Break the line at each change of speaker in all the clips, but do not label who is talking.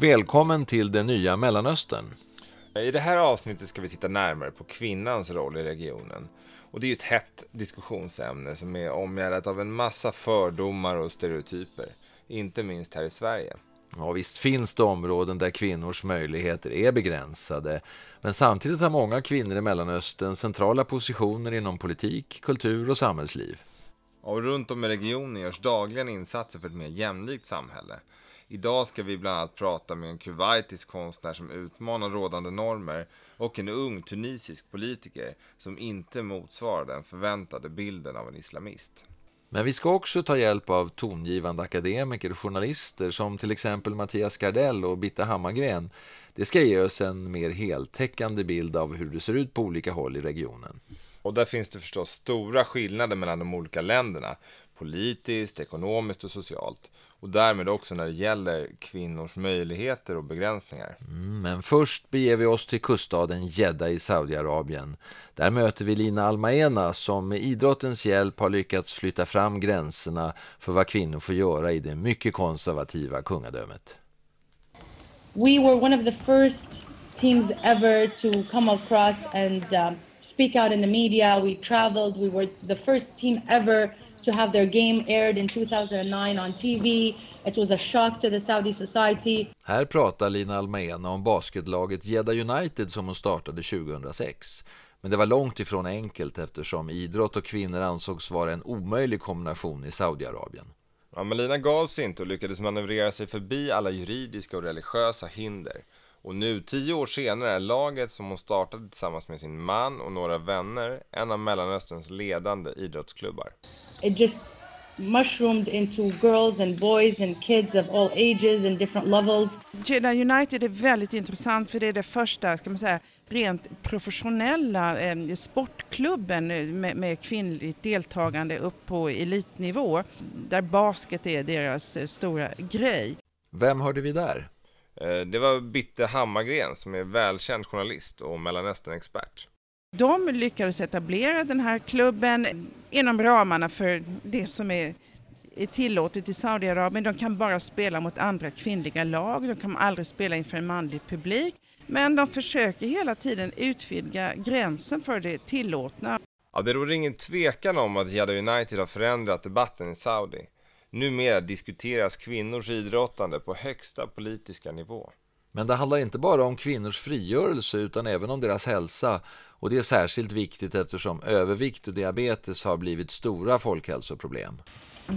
Välkommen till det nya Mellanöstern.
I det här avsnittet ska vi titta närmare på kvinnans roll i regionen. Och det är ett hett diskussionsämne som är omgärdat av en massa fördomar och stereotyper, inte minst här i Sverige.
Ja, visst finns det områden där kvinnors möjligheter är begränsade. Men samtidigt har många kvinnor i Mellanöstern centrala positioner inom politik, kultur och samhällsliv.
Och runt om i regionen görs dagligen insatser för ett mer jämlikt samhälle. Idag ska vi bland annat prata med en kuwaitisk konstnär som utmanar rådande normer och en ung tunisisk politiker som inte motsvarar den förväntade bilden av en islamist.
Men vi ska också ta hjälp av tongivande akademiker och journalister som till exempel Mattias Gardell och Bitte Hammargren. Det ska ge oss en mer heltäckande bild av hur det ser ut på olika håll i regionen.
Och där finns det förstås stora skillnader mellan de olika länderna, politiskt, ekonomiskt och socialt. Och därmed också när det gäller kvinnors möjligheter och begränsningar.
Mm, men först beger vi oss till kuststaden Jeddah i Saudiarabien. Där möter vi Lina Almaena som med idrottens hjälp har lyckats flytta fram gränserna för vad kvinnor får göra i det mycket konservativa kungadömet.
We were one of the first teams ever to come across and um, speak out in the media. We traveled. We were the first team ever to have their game aired in 2009 on TV. It was a shock to the Saudi society.
Här pratar Lina Almena om basketlaget Jeddah United som hon startade 2006. Men det var långt ifrån enkelt eftersom idrott och kvinnor ansågs vara en omöjlig kombination i Saudiarabien.
Ja, men Lina gav sig inte och lyckades manövrera sig förbi alla juridiska och religiösa hinder. Och nu, tio år senare, är laget som hon startade tillsammans med sin man och några vänner en av Mellanösterns ledande idrottsklubbar.
It just mushroomed into girls and boys and kids of all ages and different levels.
Jeddah United är väldigt intressant för det är det första, ska man säga, rent professionella eh, sportklubben med, med kvinnligt deltagande upp på elitnivå. Där basket är deras eh, stora grej.
Vem hörde vi där?
Eh, det var Bitte Hammargren som är välkänd journalist och Mellanöstern-expert.
De lyckades etablera den här klubben inom ramarna för det som är, är tillåtet i Saudiarabien. De kan bara spela mot andra kvinnliga lag, de kan aldrig spela inför en manlig publik. Men de försöker hela tiden utvidga gränsen för det tillåtna.
Ja, det råder ingen tvekan om att Jeddah United har förändrat debatten i Saudi. Numera diskuteras kvinnors idrottande på högsta politiska nivå.
Men det handlar inte bara om kvinnors frigörelse utan även om deras hälsa och det är särskilt viktigt eftersom övervikt och diabetes har blivit stora folkhälsoproblem.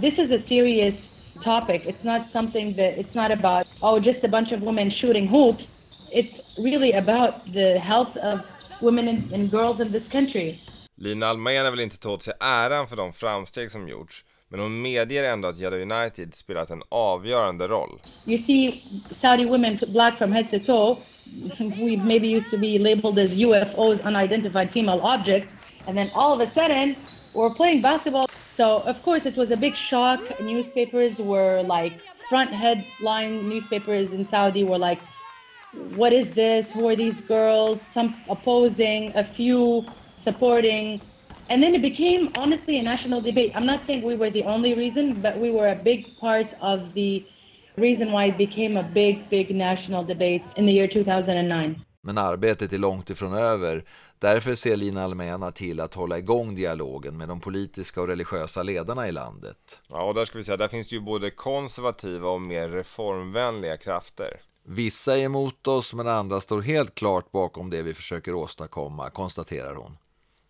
This is a serious topic. It's not something that it's not about oh just a bunch of women shooting hoops. It's really about the health of women and, girls in this country.
Lina Almena vill inte ta åt sig äran för de framsteg som gjorts men hon medger ändå att Jeddah United spelat en avgörande roll.
You see Saudi women black from head to toe. We maybe used to be labeled as UFOs, unidentified female objects, and then all of a sudden we're playing basketball. So of course it was a big shock. Newspapers were like front headline newspapers in Saudi were like, "What is this? Who are these girls?" Some opposing, a few supporting. And then it became honestly a national debate. I'm not saying we were the only reason, but we were a big part of the reason why it became a big, big national debate in the year 2009.
Men arbetet är långt ifrån över. Därför ser Lina Almena till att hålla igång dialogen med de politiska och religiösa ledarna i landet.
Ja, och där ska vi säga, där finns det ju både konservativa och mer reformvänliga krafter.
Vissa är emot oss, men andra står helt klart bakom det vi försöker åstadkomma, konstaterar hon.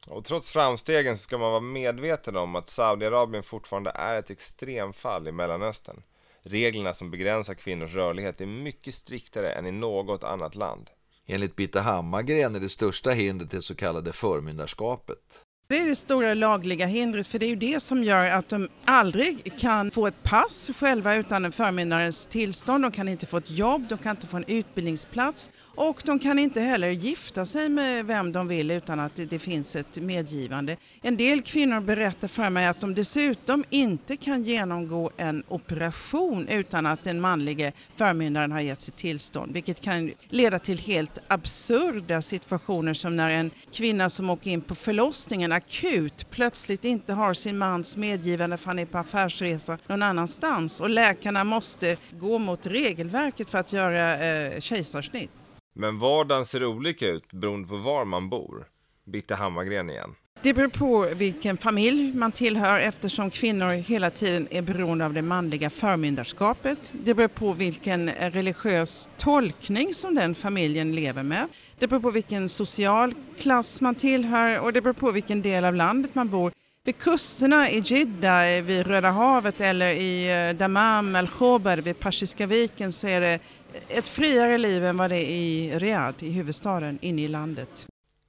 Och trots framstegen så ska man vara medveten om att Saudiarabien fortfarande är ett extremfall i Mellanöstern. Reglerna som begränsar kvinnors rörlighet är mycket striktare än i något annat land.
Enligt Bitte Hammargren är det största hindret det så kallade förmyndarskapet.
Det är det stora lagliga hindret för det är ju det som gör att de aldrig kan få ett pass själva utan en förmyndarens tillstånd. De kan inte få ett jobb, de kan inte få en utbildningsplats och de kan inte heller gifta sig med vem de vill utan att det finns ett medgivande. En del kvinnor berättar för mig att de dessutom inte kan genomgå en operation utan att den manlige förmyndaren har gett sitt tillstånd, vilket kan leda till helt absurda situationer som när en kvinna som åker in på förlossningen akut plötsligt inte har sin mans medgivande för han är på affärsresa någon annanstans och läkarna måste gå mot regelverket för att göra eh, kejsarsnitt.
Men vardagen ser olika ut beroende på var man bor. Bitte Hammargren igen.
Det beror på vilken familj man tillhör eftersom kvinnor hela tiden är beroende av det manliga förmyndarskapet. Det beror på vilken religiös tolkning som den familjen lever med. Det beror på vilken social klass man tillhör och det beror på vilken del av landet man bor. Vid kusterna i Jidda, vid Röda havet eller i eh, Damam el Khobar vid Persiska viken så är det ett friare liv än vad det är i Riyadh, i huvudstaden, inne i landet.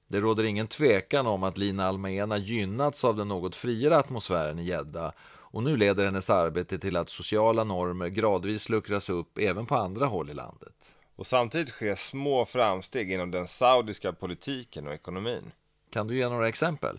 Det råder ingen tvekan om att Lina Almaena gynnats av den något friare atmosfären i Jeddah och nu leder hennes arbete till att sociala normer gradvis luckras upp även på andra håll i landet.
Och samtidigt sker små framsteg inom den saudiska politiken och ekonomin.
Kan du ge några exempel?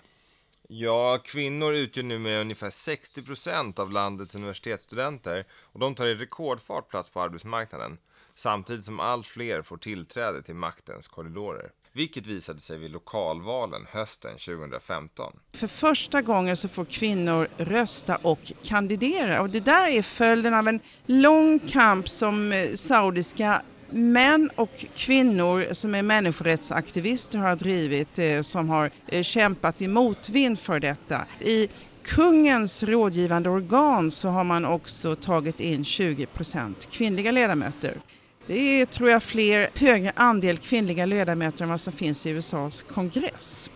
Ja, kvinnor utgör numera ungefär 60% av landets universitetsstudenter och de tar i rekordfart plats på arbetsmarknaden samtidigt som allt fler får tillträde till maktens korridorer vilket visade sig vid lokalvalen hösten 2015.
För första gången så får kvinnor rösta och kandidera och det där är följden av en lång kamp som eh, saudiska män och kvinnor som är människorättsaktivister har drivit, eh, som har eh, kämpat i motvind för detta. I kungens rådgivande organ så har man också tagit in 20 procent kvinnliga ledamöter. Det är, tror jag, fler, högre andel kvinnliga ledamöter än vad som finns i USAs kongress.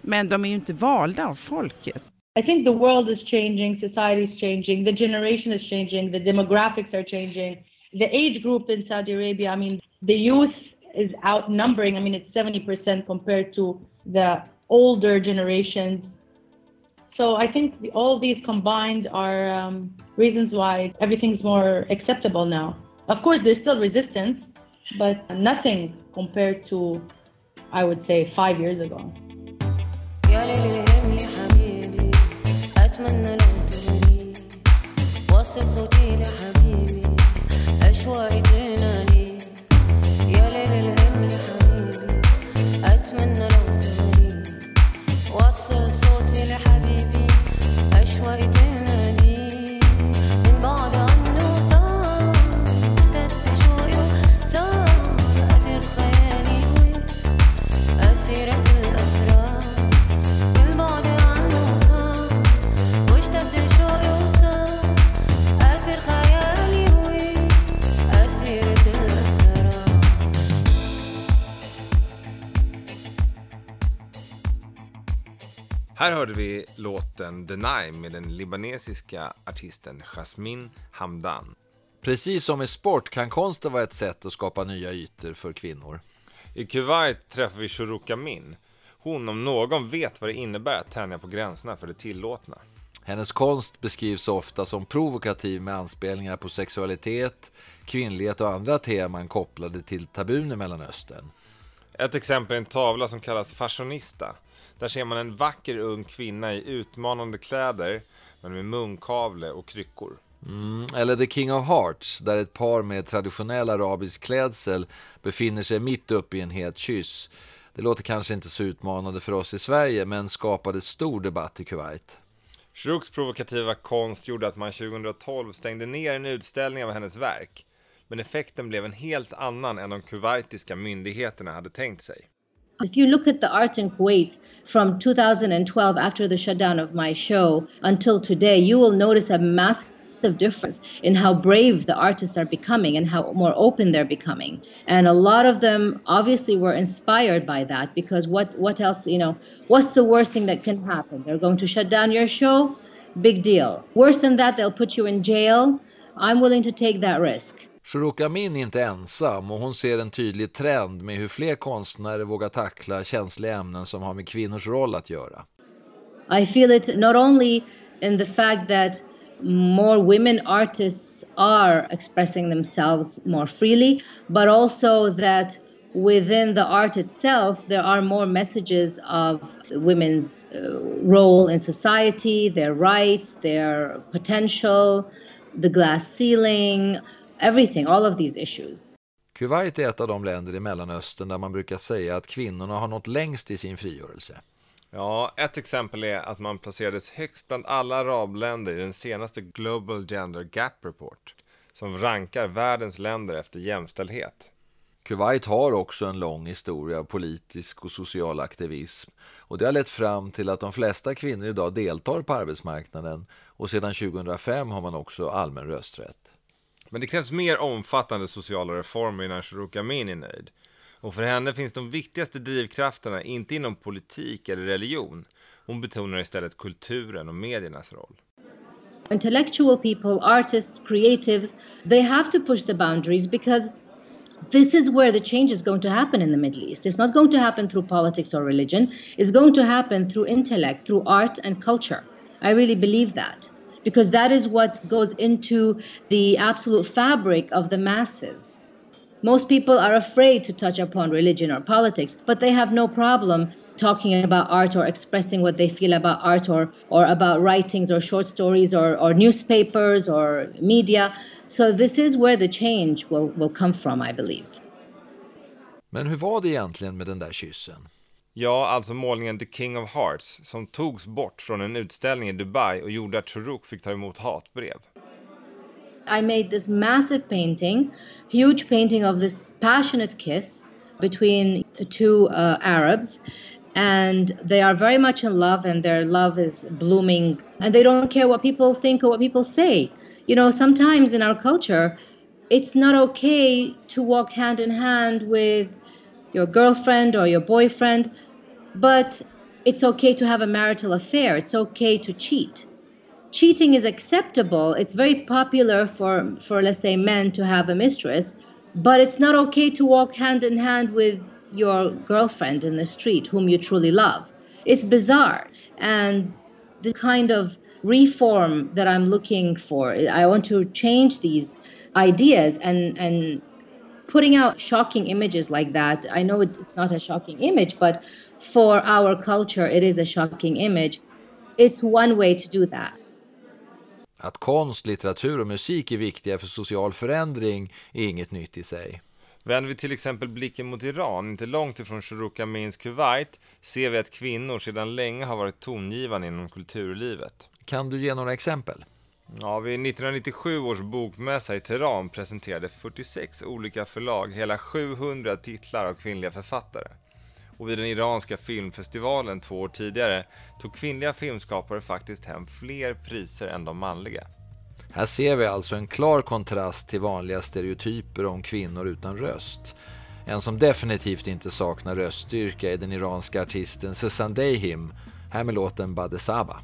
Men de är ju inte valda av folket.
I think the world is changing, society is changing, the generation is changing, the demographics are changing. The age group in Saudi Arabia, I mean, the youth is outnumbering. I mean, it's 70% compared to the older generations. So I think all these combined are um, reasons why everything's more acceptable now. Of course, there's still resistance, but nothing compared to, I would say, five years ago.
وايدينا ليه يا ليل الهم يا حبيبي اتمنى Här hörde vi låten Deny med den libanesiska artisten Jasmine Hamdan.
Precis som i sport kan konsten vara ett sätt att skapa nya ytor för kvinnor.
I Kuwait träffar vi Shuruka Min. Hon om någon vet vad det innebär att tänja på gränserna för det tillåtna.
Hennes konst beskrivs ofta som provokativ med anspelningar på sexualitet, kvinnlighet och andra teman kopplade till tabun i Mellanöstern.
Ett exempel är en tavla som kallas Fashionista där ser man en vacker ung kvinna i utmanande kläder, men med munkavle och kryckor.
Mm, eller The King of Hearts, där ett par med traditionell arabisk klädsel befinner sig mitt uppe i en het kyss. Det låter kanske inte så utmanande för oss i Sverige, men skapade stor debatt i Kuwait.
Shruks provokativa konst gjorde att man 2012 stängde ner en utställning av hennes verk. Men effekten blev en helt annan än de kuwaitiska myndigheterna hade tänkt sig.
If you look at the art in Kuwait from 2012, after the shutdown of my show, until today, you will notice a massive difference in how brave the artists are becoming and how more open they're becoming. And a lot of them obviously were inspired by that because what, what else, you know, what's the worst thing that can happen? They're going to shut down your show? Big deal. Worse than that, they'll put you in jail. I'm willing to take that risk.
Shuruk Amin är inte ensam och hon ser en tydlig trend med hur fler konstnärer vågar tackla känsliga ämnen som har med kvinnors roll att göra.
I feel it not only in the fact that more women artists are expressing themselves more freely, but also that within the art itself, there are more messages of women's uh, role in society, their rights, their potential, the glass ceiling, everything, all of these issues.
Kuwait är ett av de länder i Mellanöstern där man brukar säga att kvinnorna har nått längst i sin frigörelse.
Ja, ett exempel är att man placerades högst bland alla arabländer i den senaste Global Gender Gap Report, som rankar världens länder efter jämställdhet.
Kuwait har också en lång historia av politisk och social aktivism och det har lett fram till att de flesta kvinnor idag deltar på arbetsmarknaden och sedan 2005 har man också allmän rösträtt.
Men det krävs mer omfattande sociala reformer innan Shuruk Amin är nöjd. Och för henne finns de viktigaste drivkrafterna inte inom politik eller religion. Hon betonar istället kulturen och mediernas roll.
Intellectual people, artists, creatives, they have to push the boundaries because this is where the change is going to happen in the Middle East. It's not going to happen through politics or religion. It's going to happen through intellect, through art and culture. I really believe that because that is what goes into the absolute fabric of the masses. Most people are afraid to touch upon religion or politics, but they have no problem talking about art or expressing what they feel about art or, or about writings or short stories or, or newspapers or media. So this is where the change will, will come from, I believe.
Men hur var det egentligen med den där kyssen?
Ja, alltså målningen The King of Hearts som togs bort från en utställning i Dubai och gjorde att fick ta emot hatbrev.
I made this massive painting, huge painting of this passionate kiss between two uh, Arabs. And they are very much in love, and their love is blooming. And they don't care what people think or what people say. You know, sometimes in our culture, it's not okay to walk hand in hand with your girlfriend or your boyfriend, but it's okay to have a marital affair. It's okay to cheat. Cheating is acceptable. It's very popular for, for let's say, men to have a mistress, but it's not okay to walk hand in hand with your girlfriend in the street whom you truly love. It's bizarre. And the kind of reform that I'm looking for. I want to change these ideas and and putting out shocking images like that. I know it's not a shocking image, but for our culture it is a shocking image. It's one way to do that.
Att konst, litteratur och musik är viktiga för social förändring är inget nytt i sig.
Vänder vi till exempel blicken mot Iran, inte långt ifrån Shuruk Amins Kuwait, ser vi att kvinnor sedan länge har varit tongivande inom kulturlivet.
Kan du ge några exempel?
Ja, vid 1997 års bokmässa i Teheran presenterade 46 olika förlag hela 700 titlar av kvinnliga författare. Och vid den iranska filmfestivalen två år tidigare tog kvinnliga filmskapare faktiskt hem fler priser än de manliga.
Här ser vi alltså en klar kontrast till vanliga stereotyper om kvinnor utan röst. En som definitivt inte saknar röststyrka är den iranska artisten Susan Dehim, här med låten Badesaba.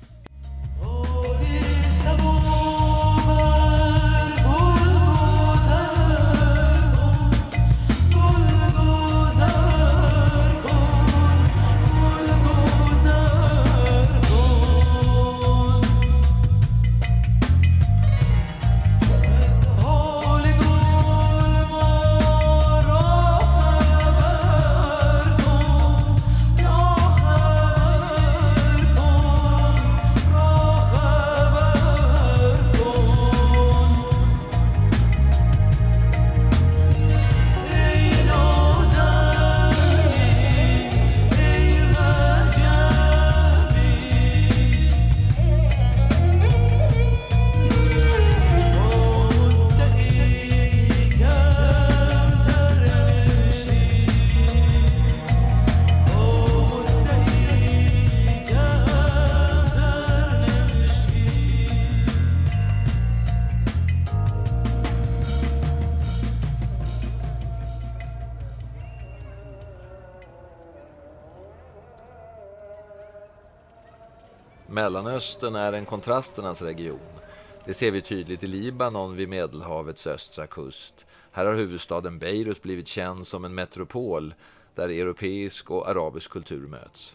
Mellanöstern är en kontrasternas region. Det ser vi tydligt i Libanon vid Medelhavets östra kust. Här har huvudstaden Beirut blivit känd som en metropol där europeisk och arabisk kultur möts.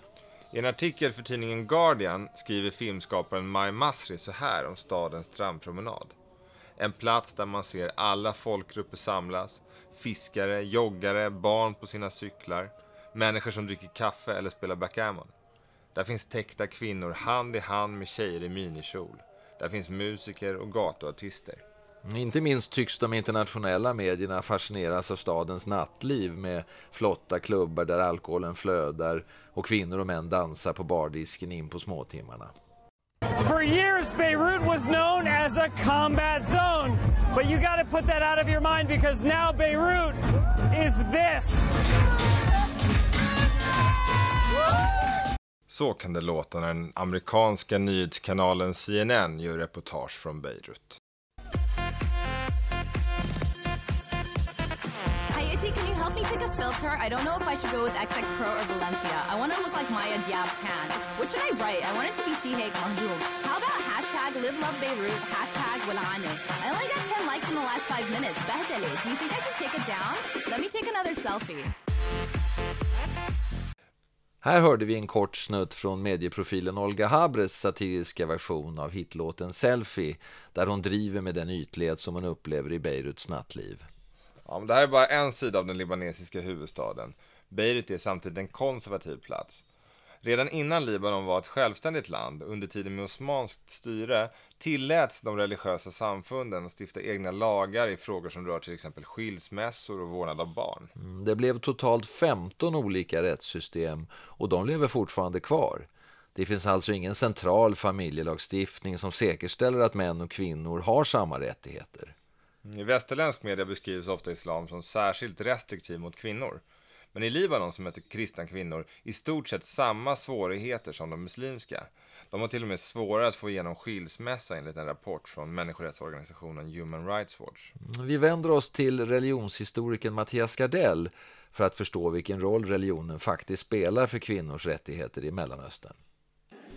I en artikel för tidningen Guardian skriver filmskaparen Mai Masri så här om stadens strandpromenad. En plats där man ser alla folkgrupper samlas, fiskare, joggare, barn på sina cyklar, människor som dricker kaffe eller spelar backgammon. Där finns täckta kvinnor hand i hand med tjejer i minikjol. Där finns musiker och gatuartister.
Inte minst tycks de internationella medierna fascineras av stadens nattliv med flotta klubbar där alkoholen flödar och kvinnor och män dansar på bardisken in på småtimmarna. For years Beirut was known as a combat zone. But you got to put that out of your mind because now Beirut is this.
Så kan det låta när den amerikanska nyhetskanalen CNN gör reportage från Beirut. Can you help me pick a filter? I don't know if I should go with XX Pro or Valencia. I want to look like Maya Diab tan. What should I write? I want it to be Shihek Mahdoum. How about hashtag live love Beirut, hashtag Walane? I only got 10 likes in the last 5 minutes. Behdele, do you think I should take it down? Let me take another selfie. Här hörde vi en kort snutt från medieprofilen Olga Habres satiriska version av hitlåten Selfie där hon driver med den ytlighet som hon upplever i Beiruts nattliv. Ja, men det här är bara en sida av den libanesiska huvudstaden. Beirut är samtidigt en konservativ plats. Redan innan Libanon var ett självständigt land, under tiden med osmanskt styre, tilläts de religiösa samfunden att stifta egna lagar i frågor som rör till exempel skilsmässor och vårdnad av barn.
Mm, det blev totalt 15 olika rättssystem och de lever fortfarande kvar. Det finns alltså ingen central familjelagstiftning som säkerställer att män och kvinnor har samma rättigheter.
I västerländsk media beskrivs ofta islam som särskilt restriktiv mot kvinnor. Men i Libanon så möter kristna kvinnor i stort sett samma svårigheter som de muslimska. De har till och med svårare att få igenom skilsmässa enligt en rapport från människorättsorganisationen Human Rights Watch.
Vi vänder oss till religionshistorikern Mattias Gardell för att förstå vilken roll religionen faktiskt spelar för kvinnors rättigheter i Mellanöstern.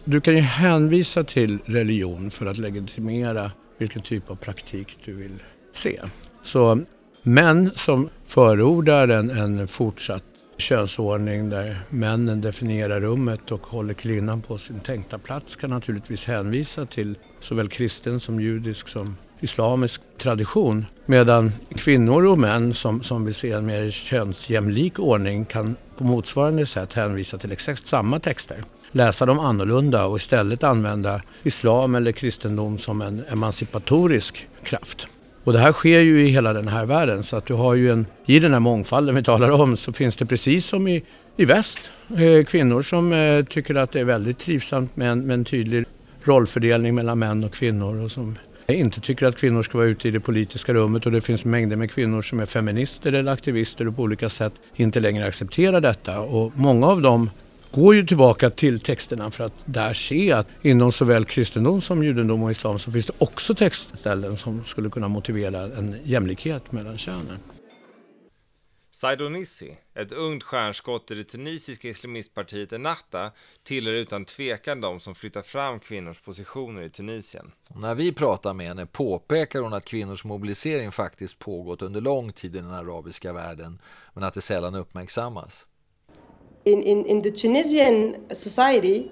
Du kan ju hänvisa till religion för att legitimera vilken typ av praktik du vill se. Så män som förordar en, en fortsatt könsordning där männen definierar rummet och håller kvinnan på sin tänkta plats kan naturligtvis hänvisa till såväl kristen som judisk som islamisk tradition. Medan kvinnor och män som, som vill se en mer könsjämlik ordning kan på motsvarande sätt hänvisa till exakt samma texter. Läsa dem annorlunda och istället använda islam eller kristendom som en emancipatorisk kraft. Och det här sker ju i hela den här världen så att du har ju en, i den här mångfalden vi talar om så finns det precis som i, i väst eh, kvinnor som eh, tycker att det är väldigt trivsamt med en, med en tydlig rollfördelning mellan män och kvinnor och som inte tycker att kvinnor ska vara ute i det politiska rummet och det finns mängder med kvinnor som är feminister eller aktivister och på olika sätt inte längre accepterar detta. Och många av dem går ju tillbaka till texterna för att där se att inom såväl kristendom som judendom och islam så finns det också textställen som skulle kunna motivera en jämlikhet mellan könen.
Saidonissi, ett ungt stjärnskott i det tunisiska islamistpartiet Ennahda, tillhör utan tvekan de som flyttar fram kvinnors positioner i Tunisien.
När vi pratar med henne påpekar hon att kvinnors mobilisering faktiskt pågått under lång tid i den arabiska världen, men att det sällan uppmärksammas.
In, in, in the Tunisian society,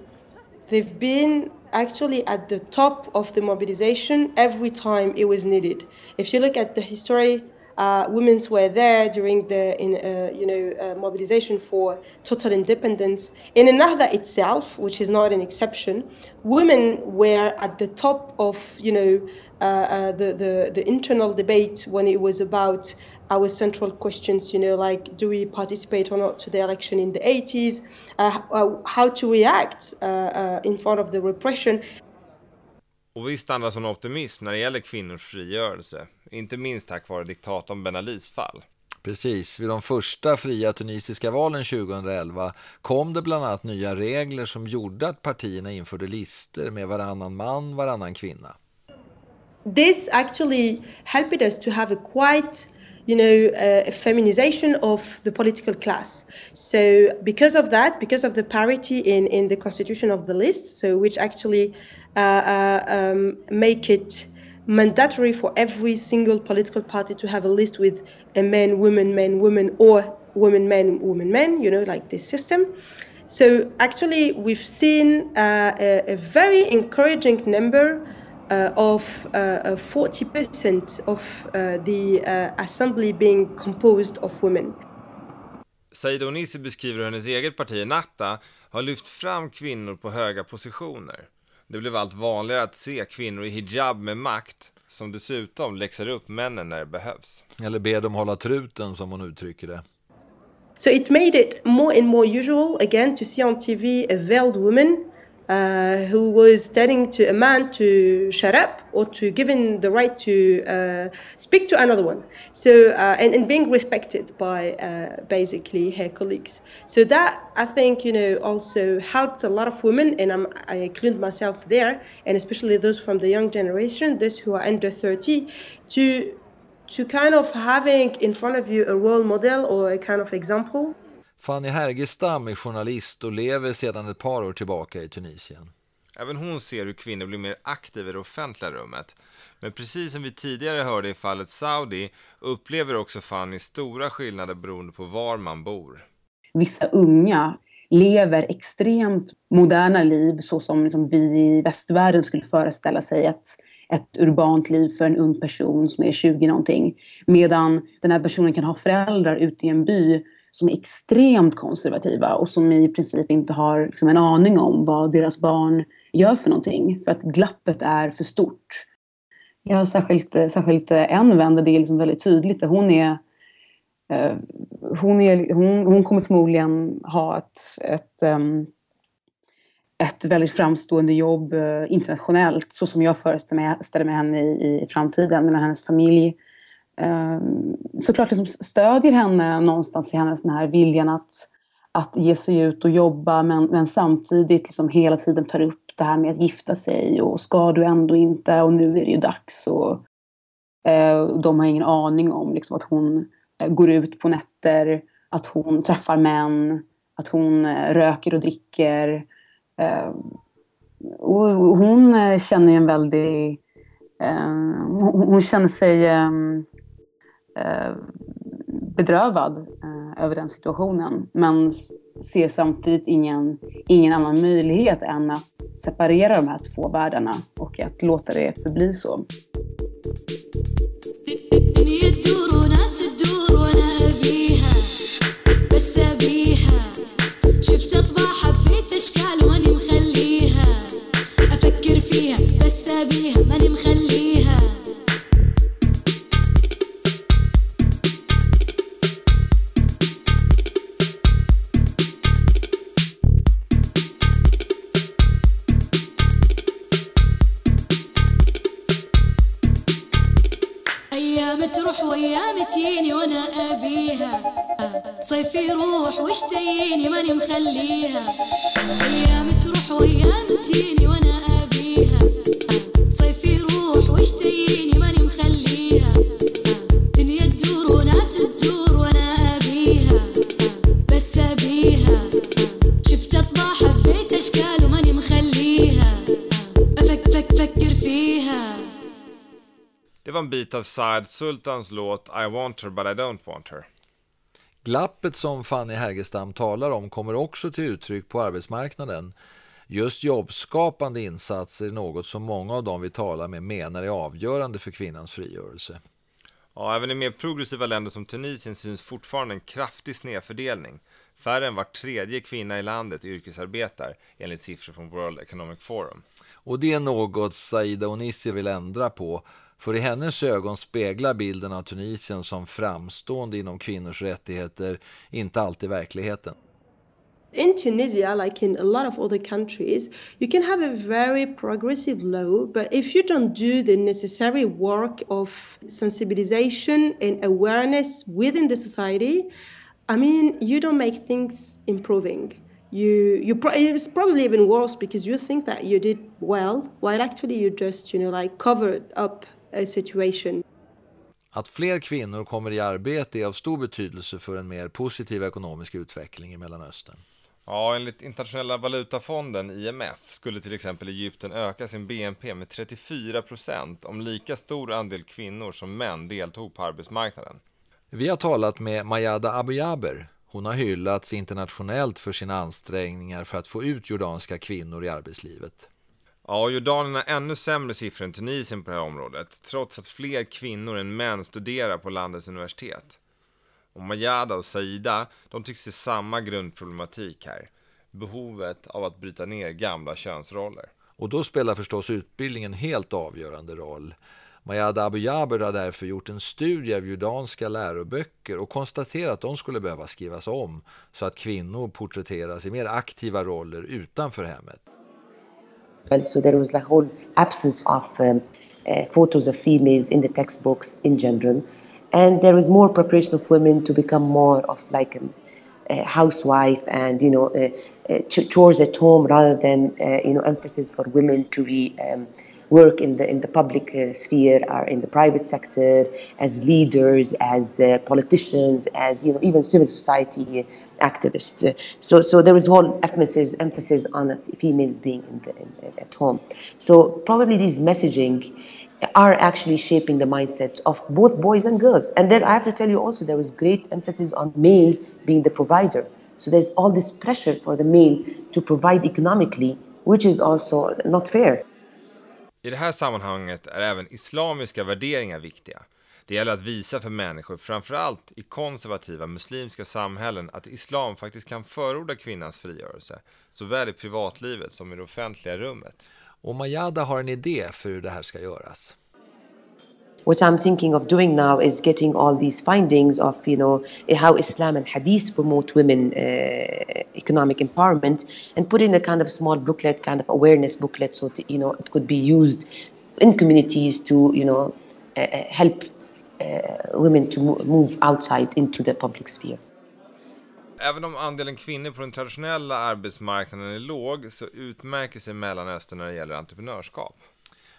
they've been actually at the top of the mobilization every time it was needed. If you look at the history, uh, women were there during the in, uh, you know uh, mobilization for total independence. In Ennahda itself, which is not an exception, women were at the top of you know uh, uh, the, the the internal debate when it was about our central questions, you know, like do we participate or not to the election in the 80s, uh, how to react in front of the repression.
Och visst andas hon optimism när det gäller kvinnors frigörelse, inte minst tack vare diktatorn Ben Alis fall.
Precis, vid de första fria tunisiska valen 2011 kom det bland annat nya regler som gjorde att partierna införde lister med varannan man, varannan kvinna.
This actually helped us to have a quite you know, uh, a feminization of the political class. So because of that, because of the parity in, in the constitution of the list, so which actually uh, uh, um, make it mandatory for every single political party to have a list with a man, woman, man, woman, or woman, man, woman, man, you know, like this system. So actually, we've seen uh, a, a very encouraging number uh, of uh, 40% of uh, the assembly being composed of women.
Said Onisi beskriver hur hennes eget parti, Natta, har lyft fram kvinnor på höga positioner. Det blev allt vanligare att se kvinnor i hijab med makt som dessutom läxar upp männen när det behövs.
Eller ber dem hålla truten som hon uttrycker det.
So it made it more and more usual again to see on TV a veiled woman uh, who was telling to a man to shut up or to give him the right to uh, speak to another one. So uh, and, and being respected by uh, basically her colleagues. So that I think you know also helped a lot of women, and I'm, I include myself there, and especially those from the young generation, those who are under 30, to to kind of having in front of you a role model or a kind of example
Fanny Härgestam är journalist och lever sedan ett par år tillbaka i Tunisien.
Även hon ser hur kvinnor blir mer aktiva i det offentliga rummet. Men precis som vi tidigare hörde i fallet Saudi upplever också Fanny stora skillnader beroende på var man bor.
Vissa unga lever extremt moderna liv så som liksom vi i västvärlden skulle föreställa sig ett, ett urbant liv för en ung person som är 20 någonting. Medan den här personen kan ha föräldrar ute i en by som är extremt konservativa och som i princip inte har liksom en aning om vad deras barn gör för någonting för att glappet är för stort. Jag har särskilt, eh, särskilt eh, en vän där det är liksom väldigt tydligt. Hon, är, eh, hon, är, hon, hon kommer förmodligen ha ett, ett, ehm, ett väldigt framstående jobb eh, internationellt så som jag föreställer mig, mig henne i, i framtiden. Medan hennes familj Ehm, såklart liksom stödjer henne någonstans i hennes den här viljan att, att ge sig ut och jobba men, men samtidigt liksom hela tiden tar upp det här med att gifta sig och ska du ändå inte och nu är det ju dags. Och, eh, de har ingen aning om liksom, att hon eh, går ut på nätter, att hon träffar män, att hon eh, röker och dricker. Eh, och hon eh, känner ju en väldig... Eh, hon, hon känner sig Eh, bedrövad över den situationen. Men ser samtidigt ingen, ingen annan möjlighet än att separera de här två världarna och att låta det förbli så.
تروح وايام متيني وأنا ابيها؟ صيف يروح واشتيني ماني مخليها. أيام تروح وايام متيني وأنا ابيها؟ صيف يروح واشتيني Det var en bit av Saad Sultans låt I want her but I don't want her. Glappet som Fanny Härgestam talar om kommer också till uttryck på arbetsmarknaden. Just jobbskapande insatser är något som många av dem vi talar med menar är avgörande för kvinnans frigörelse.
Ja, även i mer progressiva länder som Tunisien syns fortfarande en kraftig snedfördelning. Färre än var tredje kvinna i landet yrkesarbetar enligt siffror från World Economic Forum.
Och det är något Saida Onissi vill ändra på för i hennes ögon speglar bilden av Tunisien som framstående inom kvinnors rättigheter inte alltid verkligheten.
In Tunisia, like in a lot of other countries, you can have a very progressive law, but if you don't do the necessary work of sensibilization and awareness within the society, I mean, you don't make things improving. You, you pro- it's probably even worse because you think that you did well, while actually you just, you know, like covered up situation.
Att fler kvinnor kommer i arbete är av stor betydelse för en mer positiv ekonomisk utveckling i Mellanöstern.
Ja, enligt internationella valutafonden IMF skulle till exempel Egypten öka sin BNP med 34 procent om lika stor andel kvinnor som män deltog på arbetsmarknaden.
Vi har talat med Mayada Abujaber. Hon har hyllats internationellt för sina ansträngningar för att få ut jordanska kvinnor i arbetslivet.
Ja, Jordanien har ännu sämre siffror än Tunisien på det här området, trots att fler kvinnor än män studerar på landets universitet. Och Majada och Saida, de tycks se samma grundproblematik här. Behovet av att bryta ner gamla könsroller.
Och då spelar förstås utbildningen helt avgörande roll. Mayada Abu Jaber har därför gjort en studie av jordanska läroböcker och konstaterat att de skulle behöva skrivas om så att kvinnor porträtteras i mer aktiva roller utanför hemmet.
So there was like whole absence of um, uh, photos of females in the textbooks in general, and there was more preparation of women to become more of like a, a housewife and you know uh, uh, chores at home rather than uh, you know emphasis for women to be um, work in the in the public uh, sphere or in the private sector as leaders, as uh, politicians, as you know even civil society activists. So so there was whole emphasis emphasis on females being in the, in, at home. So probably these messaging are actually shaping the mindset of both boys and girls. And then I have to tell you also there was great emphasis on males being the provider. So there's all this pressure for the male to provide economically, which is also not fair.
I det här sammanhanget är även islamiska värderingar viktiga. Det gäller att visa för människor, framförallt i konservativa muslimska samhällen, att islam faktiskt kan förorda kvinnans frigörelse, såväl i privatlivet som i det offentliga rummet.
Och Majada har en idé för hur det här ska göras.
what I'm thinking of doing now is getting all these findings of you know how Islam and Hadith promote women uh, economic empowerment and put in a kind of small booklet, kind of awareness booklet, so to, you know it could be used in communities to you know uh, help women to move outside into the public sphere.
Även om andelen kvinnor på den traditionella arbetsmarknaden är låg så utmärker sig Mellanöstern när det gäller entreprenörskap.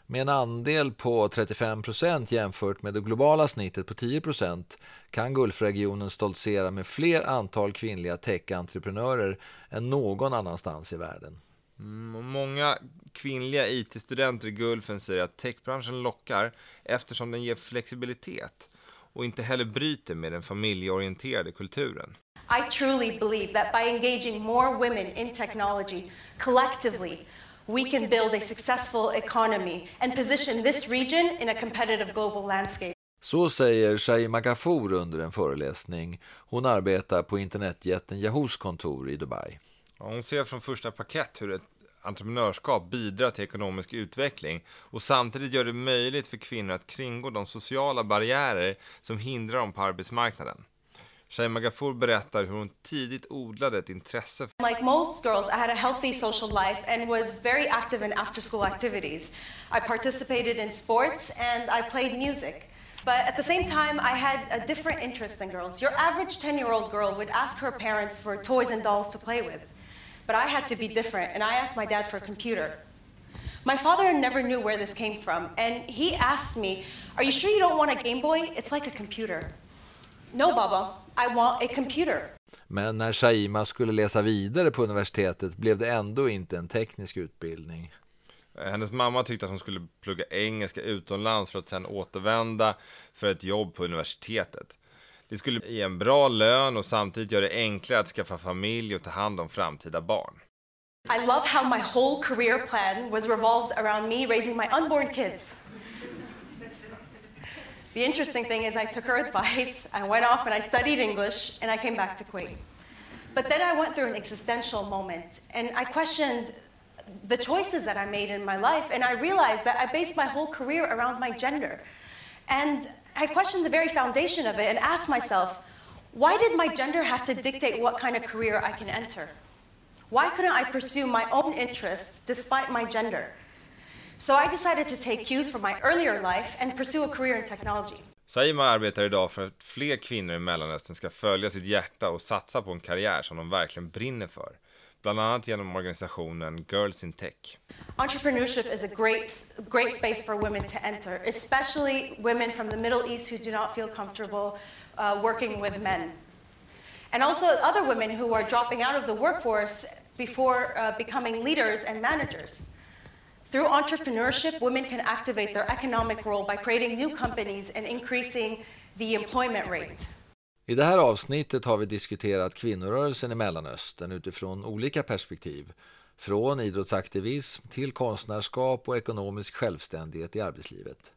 Med en andel på 35 procent jämfört med det globala snittet på 10 procent kan Gulfregionen stoltsera med fler antal kvinnliga tech-entreprenörer än någon annanstans i världen.
Mm, många kvinnliga IT-studenter i Gulfen säger att techbranschen lockar eftersom den ger flexibilitet och inte heller bryter med den familjeorienterade kulturen.
I truly believe that by engaging more women in technology collectively we can build a successful economy and position this region in a competitive global landscape.
Så säger Shaima Ghafour under en föreläsning. Hon arbetar på internetjätten Yahoos kontor i Dubai.
Hon ser från första paket hur ett entreprenörskap bidrar till ekonomisk utveckling och samtidigt gör det möjligt för kvinnor att kringgå de sociala barriärer som hindrar dem på arbetsmarknaden. Shaima Ghafour berättar hur hon tidigt odlade ett intresse.
Like most girls, I had a healthy social life and was very active in after school activities. I participated in sports and I played music. But at the same time, I had a different interest than girls. Your average 10 year old girl would ask her parents for toys and dolls to play with. But I had to be different, and I asked my dad for a computer. My father never knew where this came from, and he asked me, Are you sure you don't want a Game Boy? It's like a computer. No, Baba, I want a computer.
Men när Shaima skulle läsa vidare på universitetet blev det ändå inte en teknisk utbildning.
Hennes mamma tyckte att hon skulle plugga engelska utomlands för att sedan återvända för ett jobb på universitetet. Det skulle ge en bra lön och samtidigt göra det enklare att skaffa familj och ta hand om framtida barn.
I love how my whole career plan was revolved around me raising my unborn kids. The interesting thing is I took her advice, I went off and I studied English, and I came back to Kuwait. But then I went through an existential moment, and I questioned the choices that I made in my life, and I realized that I based my whole career around my gender. And I questioned the very foundation of it and asked myself, why did my gender have to dictate what kind of career I can enter? Why couldn't I pursue my own interests despite my gender? So I decided to take cues from my earlier life and pursue a career in technology.
Saima arbetar idag för att fler kvinnor i Mellanöstern ska följa sitt hjärta och satsa på en karriär som de verkligen brinner för. Bland annat genom organisationen Girls in Tech.
Entrepreneurship is a great, great space for women to enter, especially women from the Middle East who do not feel comfortable uh, working with men. And also other women who are dropping out of the workforce before uh, becoming leaders and managers. Through entrepreneurship, women can activate their economic role by creating new companies and increasing the employment rate.
I det här avsnittet har vi diskuterat kvinnorörelsen i Mellanöstern utifrån olika perspektiv. Från idrottsaktivism till konstnärskap och ekonomisk självständighet i arbetslivet.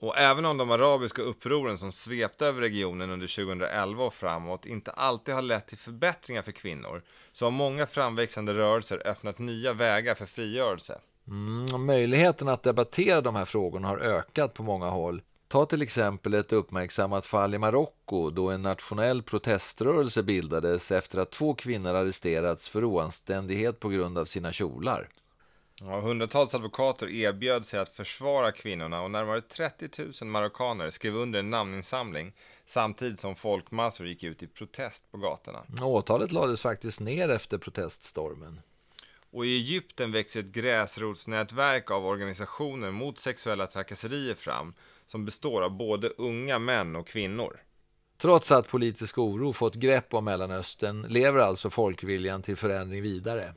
Och även om de arabiska upproren som svepte över regionen under 2011 och framåt inte alltid har lett till förbättringar för kvinnor, så har många framväxande rörelser öppnat nya vägar för frigörelse.
Mm, möjligheten att debattera de här frågorna har ökat på många håll. Ta till exempel ett uppmärksammat fall i Marocko då en nationell proteströrelse bildades efter att två kvinnor arresterats för oanständighet på grund av sina kjolar.
Ja, hundratals advokater erbjöd sig att försvara kvinnorna och närmare 30 000 marockaner skrev under en namninsamling samtidigt som folkmassor gick ut i protest på gatorna.
Åtalet lades faktiskt ner efter proteststormen.
Och i Egypten växer ett gräsrotsnätverk av organisationer mot sexuella trakasserier fram som består av både unga män och kvinnor.
Trots att politisk oro fått grepp om Mellanöstern lever alltså folkviljan till förändring vidare.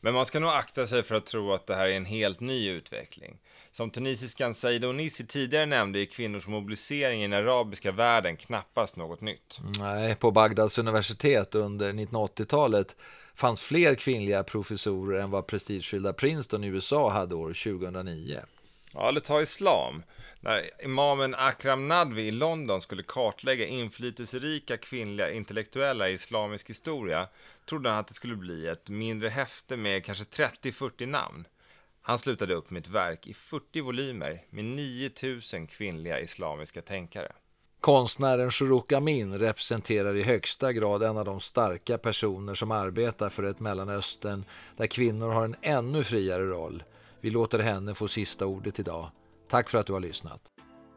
Men man ska nog akta sig för att tro att det här är en helt ny utveckling. Som tunisiskan Said Onissi tidigare nämnde är kvinnors mobilisering i den arabiska världen knappast något nytt.
Nej, på Bagdads universitet under 1980-talet fanns fler kvinnliga professorer än vad prestigefyllda Princeton i USA hade år 2009.
Ja, eller ta islam. När imamen Akram Nadvi i London skulle kartlägga inflytelserika kvinnliga intellektuella i islamisk historia trodde han att det skulle bli ett mindre häfte med kanske 30-40 namn. Han slutade upp med ett verk i 40 volymer med 9000 kvinnliga islamiska tänkare.
Konstnären Shuruk Amin representerar i högsta grad en av de starka personer som arbetar för ett Mellanöstern där kvinnor har en ännu friare roll. Vi låter henne få sista ordet idag. Tack för att du har lyssnat.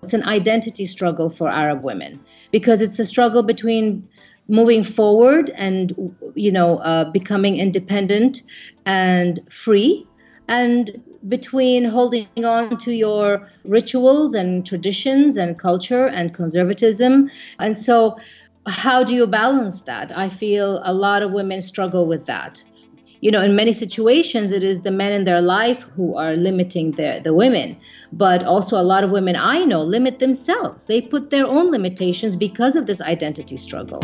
It's an identity struggle for Arab women because it's a struggle between moving forward and you know uh, becoming independent and free and between holding on to your rituals and traditions and culture and conservatism. And so how do you balance that? I feel a lot of women struggle with that you know in many situations it is the men in their life who are limiting the, the women. But also a lot of women i know limit themselves. They put their own limitations because of this identity struggle.